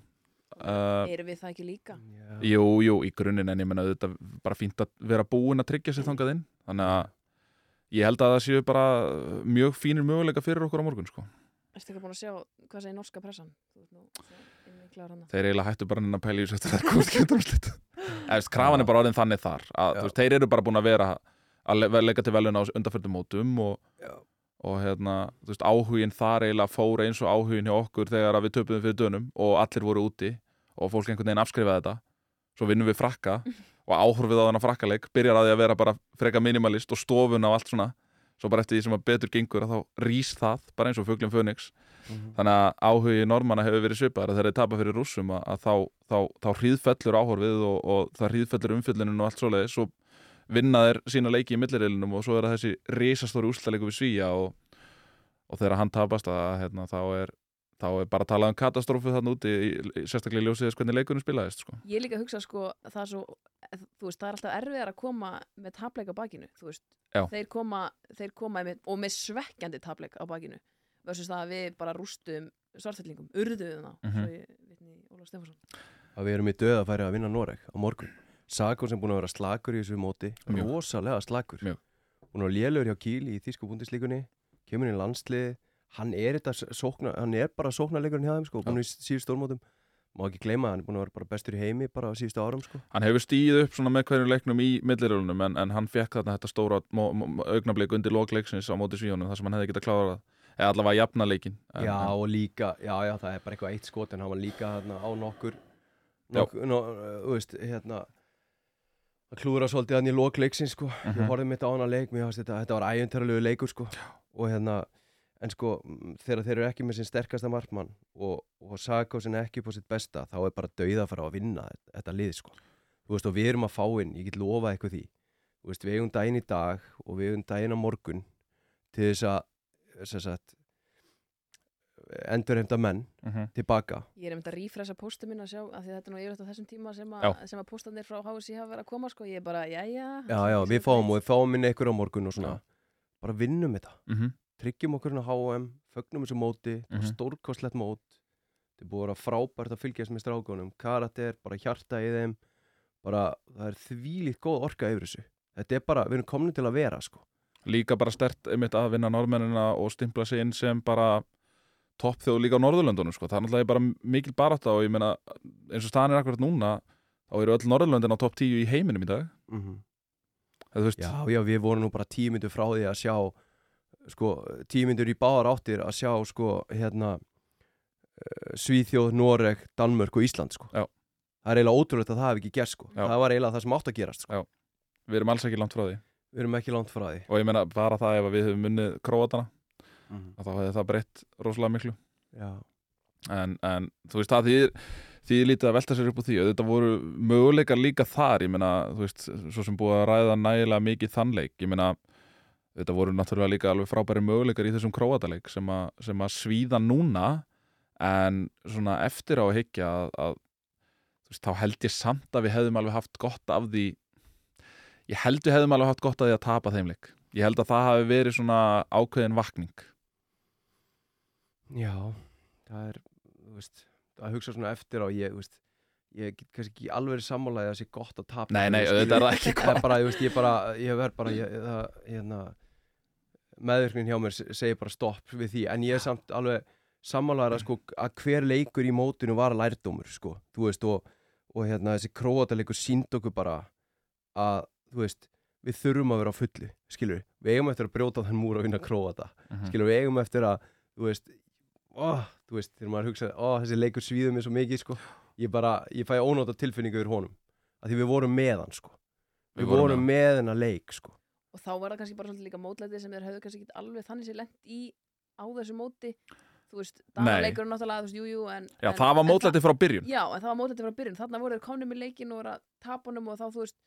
uh, erum við það ekki líka? Já. Jú, jú, í grunninn en ég menna auðvitað bara fínt að vera búin að tryggja sér þangað inn. Þannig að ég held að það séu bara mjög fínir möguleika fyrir okkur á morgun sko. Erstu ekki búin að sjá hvað segir norska pressan? Þú ert þeir eiginlega hættu bara að pæla í þessu eftir krafan er bara orðin þannig þar að, þú veist, þeir eru bara búin að vera að le- leika til velun á undarföldum mótum og, og hérna, þú veist, áhugin þar eiginlega fór eins og áhugin hjá okkur þegar að við töpuðum fyrir dönum og allir voru úti og fólk einhvern veginn afskrifaði þetta. Svo vinnum við frakka *laughs* og áhorfið á þennan frakkaleik byrjar að því að vera bara freka minimalist og stofun á allt svona. Svo bara eftir því sem að betur gengur að þá rís það bara eins og fuglum Fönix. Mhm. þannig að áhugi normanna hefur verið svipaðar að þegar þeir tapa fyrir rússum að, að þá, þá, þá hríðfellur áhorfið og, og það hríðfellur umfyllunum og allt svoleiðis. Svo vinna þeir sína leiki í millirilinum og svo er það þessi risastóri úrslaleiku við Svíja og, og þegar hann tapast að, hérna, þá, er, þá er bara að tala um katastrófu þarna úti í, í, sérstaklega í ljósið þess hvernig leikunum spilaðist sko. Ég líka að hugsa sko að það er svo, þú veist, það er alltaf erfiðar að koma með tapleik á bakinu. Þeir koma, þeir koma með, og með svekkjandi tapleik á bakinu versus það að við bara rústum svartfellingum, urðuðum þá, Mhm. svo ég vitni Ólaf Stefansson. að við erum í döða að færi að vinna Noreg á morgun Sakon sem búin að vera slakur í þessu móti rosalega slakur Mjög. búin að vera lélur hjá Kíl í þýsku búndislíkunni kemur inn í landslið hann er, sókna, hann er bara sóknarleikurinn hjá þeim sko, búin í síðust stórmótum. Má ekki gleyma hann er búin að vera bara bestur í heimi bara á síðustu árum sko. Hann hefur stíð upp svona með hverjum leiknum í millirölunum en, en hann fekk þarna þetta stóra augnablik undir lokleiksins á móti svíjónum þar sem hann hefði getað klárað eða allavega jafna leikin en, Já og líka, já já það er bara eitthvað eitt skot en hann var líka hérna, á nokkur nokkur, no, uh, þú veist, hérna að klúðra svolítið hann í lokleiksins sko. Mhm. ég horfði mitt á hann að leik, mér fannst þetta, þetta var æjöntarlegu leikur sko. Og hérna en sko, þegar þeir eru ekki með sinn sterkasta markmann og, og Sarkosin ekki upp á sitt besta, þá er bara dauða að fara að vinna þetta, lið sko þú veist, og við erum að fá inn, ég get lofa eitthvað því þú veist, við eigum daginn í dag og við eigum daginn á morgun til þess að endurheimta menn Mhm. tilbaka Ég er um þetta að rífresa póstu minn að sjá af því þetta er nú yfirleitt á þessum tíma sem, Já. að, sem að póstanir frá HSI hafa verið að koma sko, ég er bara, jæja já, já, við fáum og við fáum inn einhver á morgun og svona Já. bara vinnum þetta, Mhm. Tryggjum okkur hérna HM fögnum þessu móti, mm Mhm. stórkostlegt mót. Þetta er búið að vera frábært að fylgjast með strákunum, karakter, bara hjarta í þeim. Bara, það er þvílíkt góð orka yfir þessu, þetta er bara við erum komin til að vera, sko. Líka bara stert einmitt að vinna norðmennina og stimpla sig inn sem bara toppþjóð líka á Norðurlöndunum sko. Það er náttúrulega bara mikil barátta og ég meina eins og staðan er akkurat núna þá eru öll Norðurlöndin á topp 10 í heiminum í dag. Mm þú veist, Já, já, við vorum nú bara tíu myndur frá því að sjá sko, tíu myndur í báðar áttir að sjá, sko, hérna uh, Svíþjóð, Noreg, Danmörk og Ísland, sko. Það er eiginlega ótrúlegt að það hafi ekki gerst, sko. Það var eiginlega það sem átt að gerast, sko. Við erum alls ekki langt frá því. Við erum ekki langt frá því. Og ég meina bara það ef við hefum munnið króatana mm að þá hefði það breytt rosalega miklu. En, en þú veist það þýðir því lítið að velta sér upp úr því. Og þetta voru möguleikar líka þar ég meina, þú veist, svo sem búið að ræða nægilega mikið þannleik, ég meina þetta voru náttúrulega líka alveg frábæri möguleikar í þessum króataleik sem, sem að svíða núna en svona eftir á að hyggja að, að veist, þá held ég samt að við hefðum alveg haft gott af því ég held við hefðum alveg haft gott af því að tapa þeim leik. Ég held að það hafi verið svona ákveðin vakning. Já Það er, þú veist að hugsa svona eftir á ég, þú veist ég get kannski ekki alveg sammálaði að það sé gott að tapa nei, nei, þetta er það ekki Það bara, ég veist, ég bara, ég bara, ég, það, hérna, meðvirknin hjá mér se- segir bara stopp við því, en ég er samt alveg sammálaður að sko, að hver leikur í mótinu var lærdómur, sko, þú veist, og, og hérna, þessi króataleikur sínd okkur bara að, þú veist, við þurfum að vera á fullu, skilur, við eigum eftir að brjóta þann múr og vinna króata, Mhm. skilur, við eigum eftir að, þú veist, ó, þú veist, þegar maður hugsa, ó, þessi leikur svíður mér svo mikið, sko, ég bara, ég fæ ónóta tilfinningu yfir honum, að því við vorum með hann, sko, við, Við vorum vorum með hennar leik, sko. Og þá var það kannski bara svolítið líka mótlæti sem þeir hefðu kannski ekki alveg þannig sér lent í á þessu móti. Þú veist, Nei. danaleikur náttúrulega, þú veist, jú, jú en, Já, en, það var en mótlæti frá byrjun. Já, en það var mótlæti frá byrjun, þarna voru þeir komnum í leikin og voru að tapa honum og þá, þú veist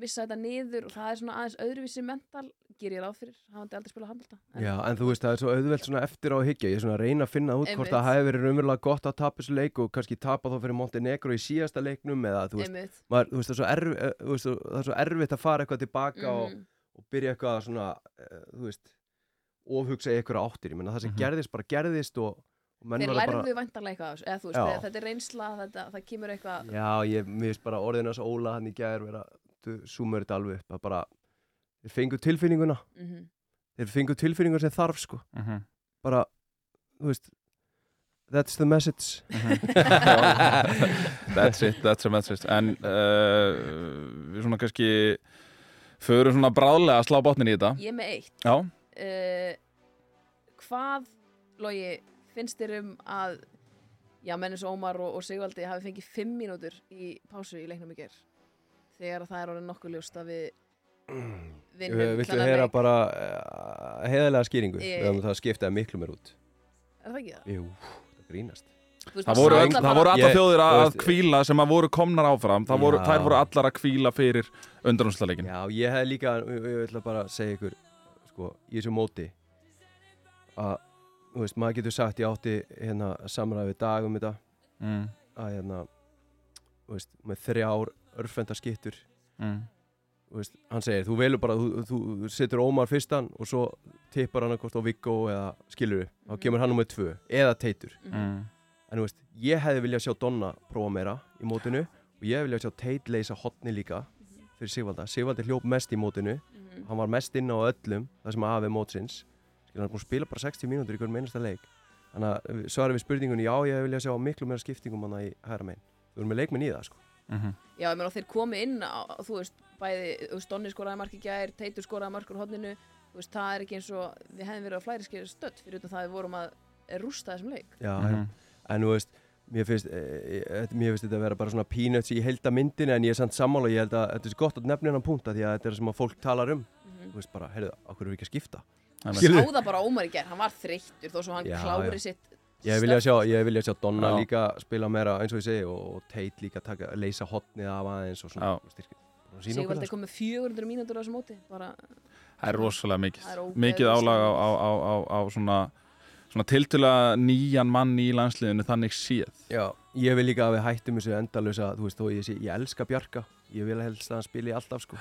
missa þetta niður og það er svona aðeins öðruvísi mental, ger ég ráð fyrir. Hafandi aldrei spilað handbalta en, Já, en þú veist, það er svo auðvelt svona eftir á að hyggja, ég er svona að reyna að finna út hvort það hefði verið raunverulega gott að tapa þessu leik og kannski tapa þá fyrir Montenegro í síðasta leiknum eða þú veist, maður, þú veist, það, er svo erf, eh, þú veist, það er svo erfitt að fara eitthvað tilbaka og, Mhm. og byrja eitthvað að svona, uh, þú veist, ofhugsa í eitthvað áttir, ég menna það sem Mhm. gerðist bara gerðist og, og menn Þeir lærðu bara, væntanlega eitthvað eða þú veist, Já. þegar þetta er reynsla, þetta, það kemur eitthvað já, ég, veist bara orðin að Óla hann í gæður vera, þú súmur þetta alveg upp, að bara, þeir fengu tilfinninguna, mm þeir fengu tilfinninguna sem þarf, sko, Mhm. bara, þú veist, that's the message. *laughs* That's it, that's a message En uh, við svona kannski förum svona bráðlega að slá botnin í þetta Ég er með eitt Já, uh, Hvað, Logi, finnst þér um að já, menn eins og Ómar og, og Sigvaldi hafi fengið fimm mínútur í pásu í leiknum í ger þegar það er orðið nokkuð ljóst að við vinnum Viltu þennan heyra leik. bara uh, heiðarlega skýringu? Ég- Við höfum það skiptaði miklu mér út. Er það ekki það? Jú, það grínast. Það voru, öll, það voru allar Ég- þjóðir að, að veist- kvíla sem að voru komnar áfram það voru. Þær voru allar að kvíla fyrir undanúslaleikin Já, ég hef líka, ég, ég ætla bara að segja ykkur, sko, í þessu móti, að, þú veist, maður getur sagt, ég átti hérna samræði við dag um þetta, mm, að hérna, þú veist, með þrjár örfenda skittur, mm, þú veist, hann segir, þú velur bara, þú, þú, þú setur Ómar fyrstan og svo tippar hann eitthvað á Viggo eða skilur við, þá kemur hann nummið tvö, eða teitur. Mhm. mm. En þú veist, ég hefði viljað sjá Donna prófa meira í mótinu og ég hefði viljað sjá Tate leysa hotni líka fyrir Sigvalda. Sigvaldi hljóp mest í mótinu, Mhm. hann var mest inn á öllum það sem aðeins mótsins. Skil, hann að spila bara 60 mínútur í hverjum einasta leik. Þannig að svarið við spurningunni, já, ég hefði viljað sjá miklu meira skiptingum hann í hæra megin. Þú erum með leikminn í það, sko. Mm Já, ég meina þeir komi inn á, þú veist, bæði, þú veist, Donni skoraði mark í gær, Teitur skoraði mark úr hodninu, þú veist, það er ekki eins og við hefðum verið á flæriski stödd fyrir utan það að við vorum að rústa þessum leik. Já, Mhm. já. En þú veist, mér finnst, e, e, mér finnst þetta að vera bara svona peanuts í heilda myndinu en ég er samt sammála og ég held að þetta er svo gott að nefna hennan punkt að því að þetta er það sem að fólk talar um. Mm Þú veist bara, heyrðu, okkur eru ekki að skipta? Skilur. Sá það bara Ómar í gerð, hann var þreyttur þó svo hann Já, klári já. sitt Ég vilja sjá, ég vilja sjá Donna Já. líka spila meira eins og ég segi og, og Tate líka taka, leysa hotnið af aðeins og svona styrkir. Sigvaldi sko. kom með 400 mínútur á þessu móti bara, Það er rosalega mikið er Mikið álag á, á, á, á, á svona, svona tiltöla nýjan mann í landsliðinu þannig séð Já, ég vil líka að við hættum þessu endalösa, þú veist, þó ég sé, ég elska Bjarka, ég vil helst að hann spili alltaf, sko.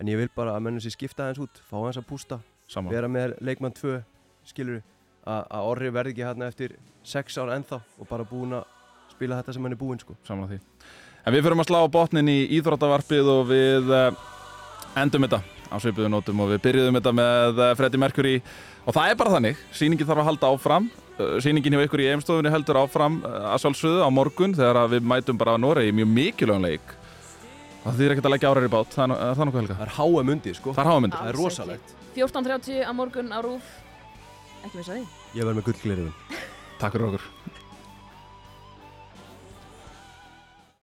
En ég vil bara að mennum sér skipta aðeins út, fá hans að pústa, Saman vera með leikmann 2, skilur að að Orri verði ekki hérna eftir 6 ára ennþá og bara búin að spila þetta sem hann er búinn, sko. saman því En við förum að slá botnin í íþróttavarpið og við uh, endum þetta á svipuðu nótum og við byrjuðum þetta með uh, Freddie Mercury. Og það er bara þannig, sýningin þarf að halda áfram uh, sýningin hjá ykkur í eimstofunni heldur áfram uh, að sjálfsögðu á morgun þegar að við mætum bara að Noregi mjög mikilvægum leik. Það þýr ekki að leggja árar í bát það er, nokkuð helga. Það er háa mundið, sko. það er háamyndir, Það er rosalegt. 14.30 á morgun á Rúf Ekki missa því. Ég verð með gullglerifin. takk fyrir okkur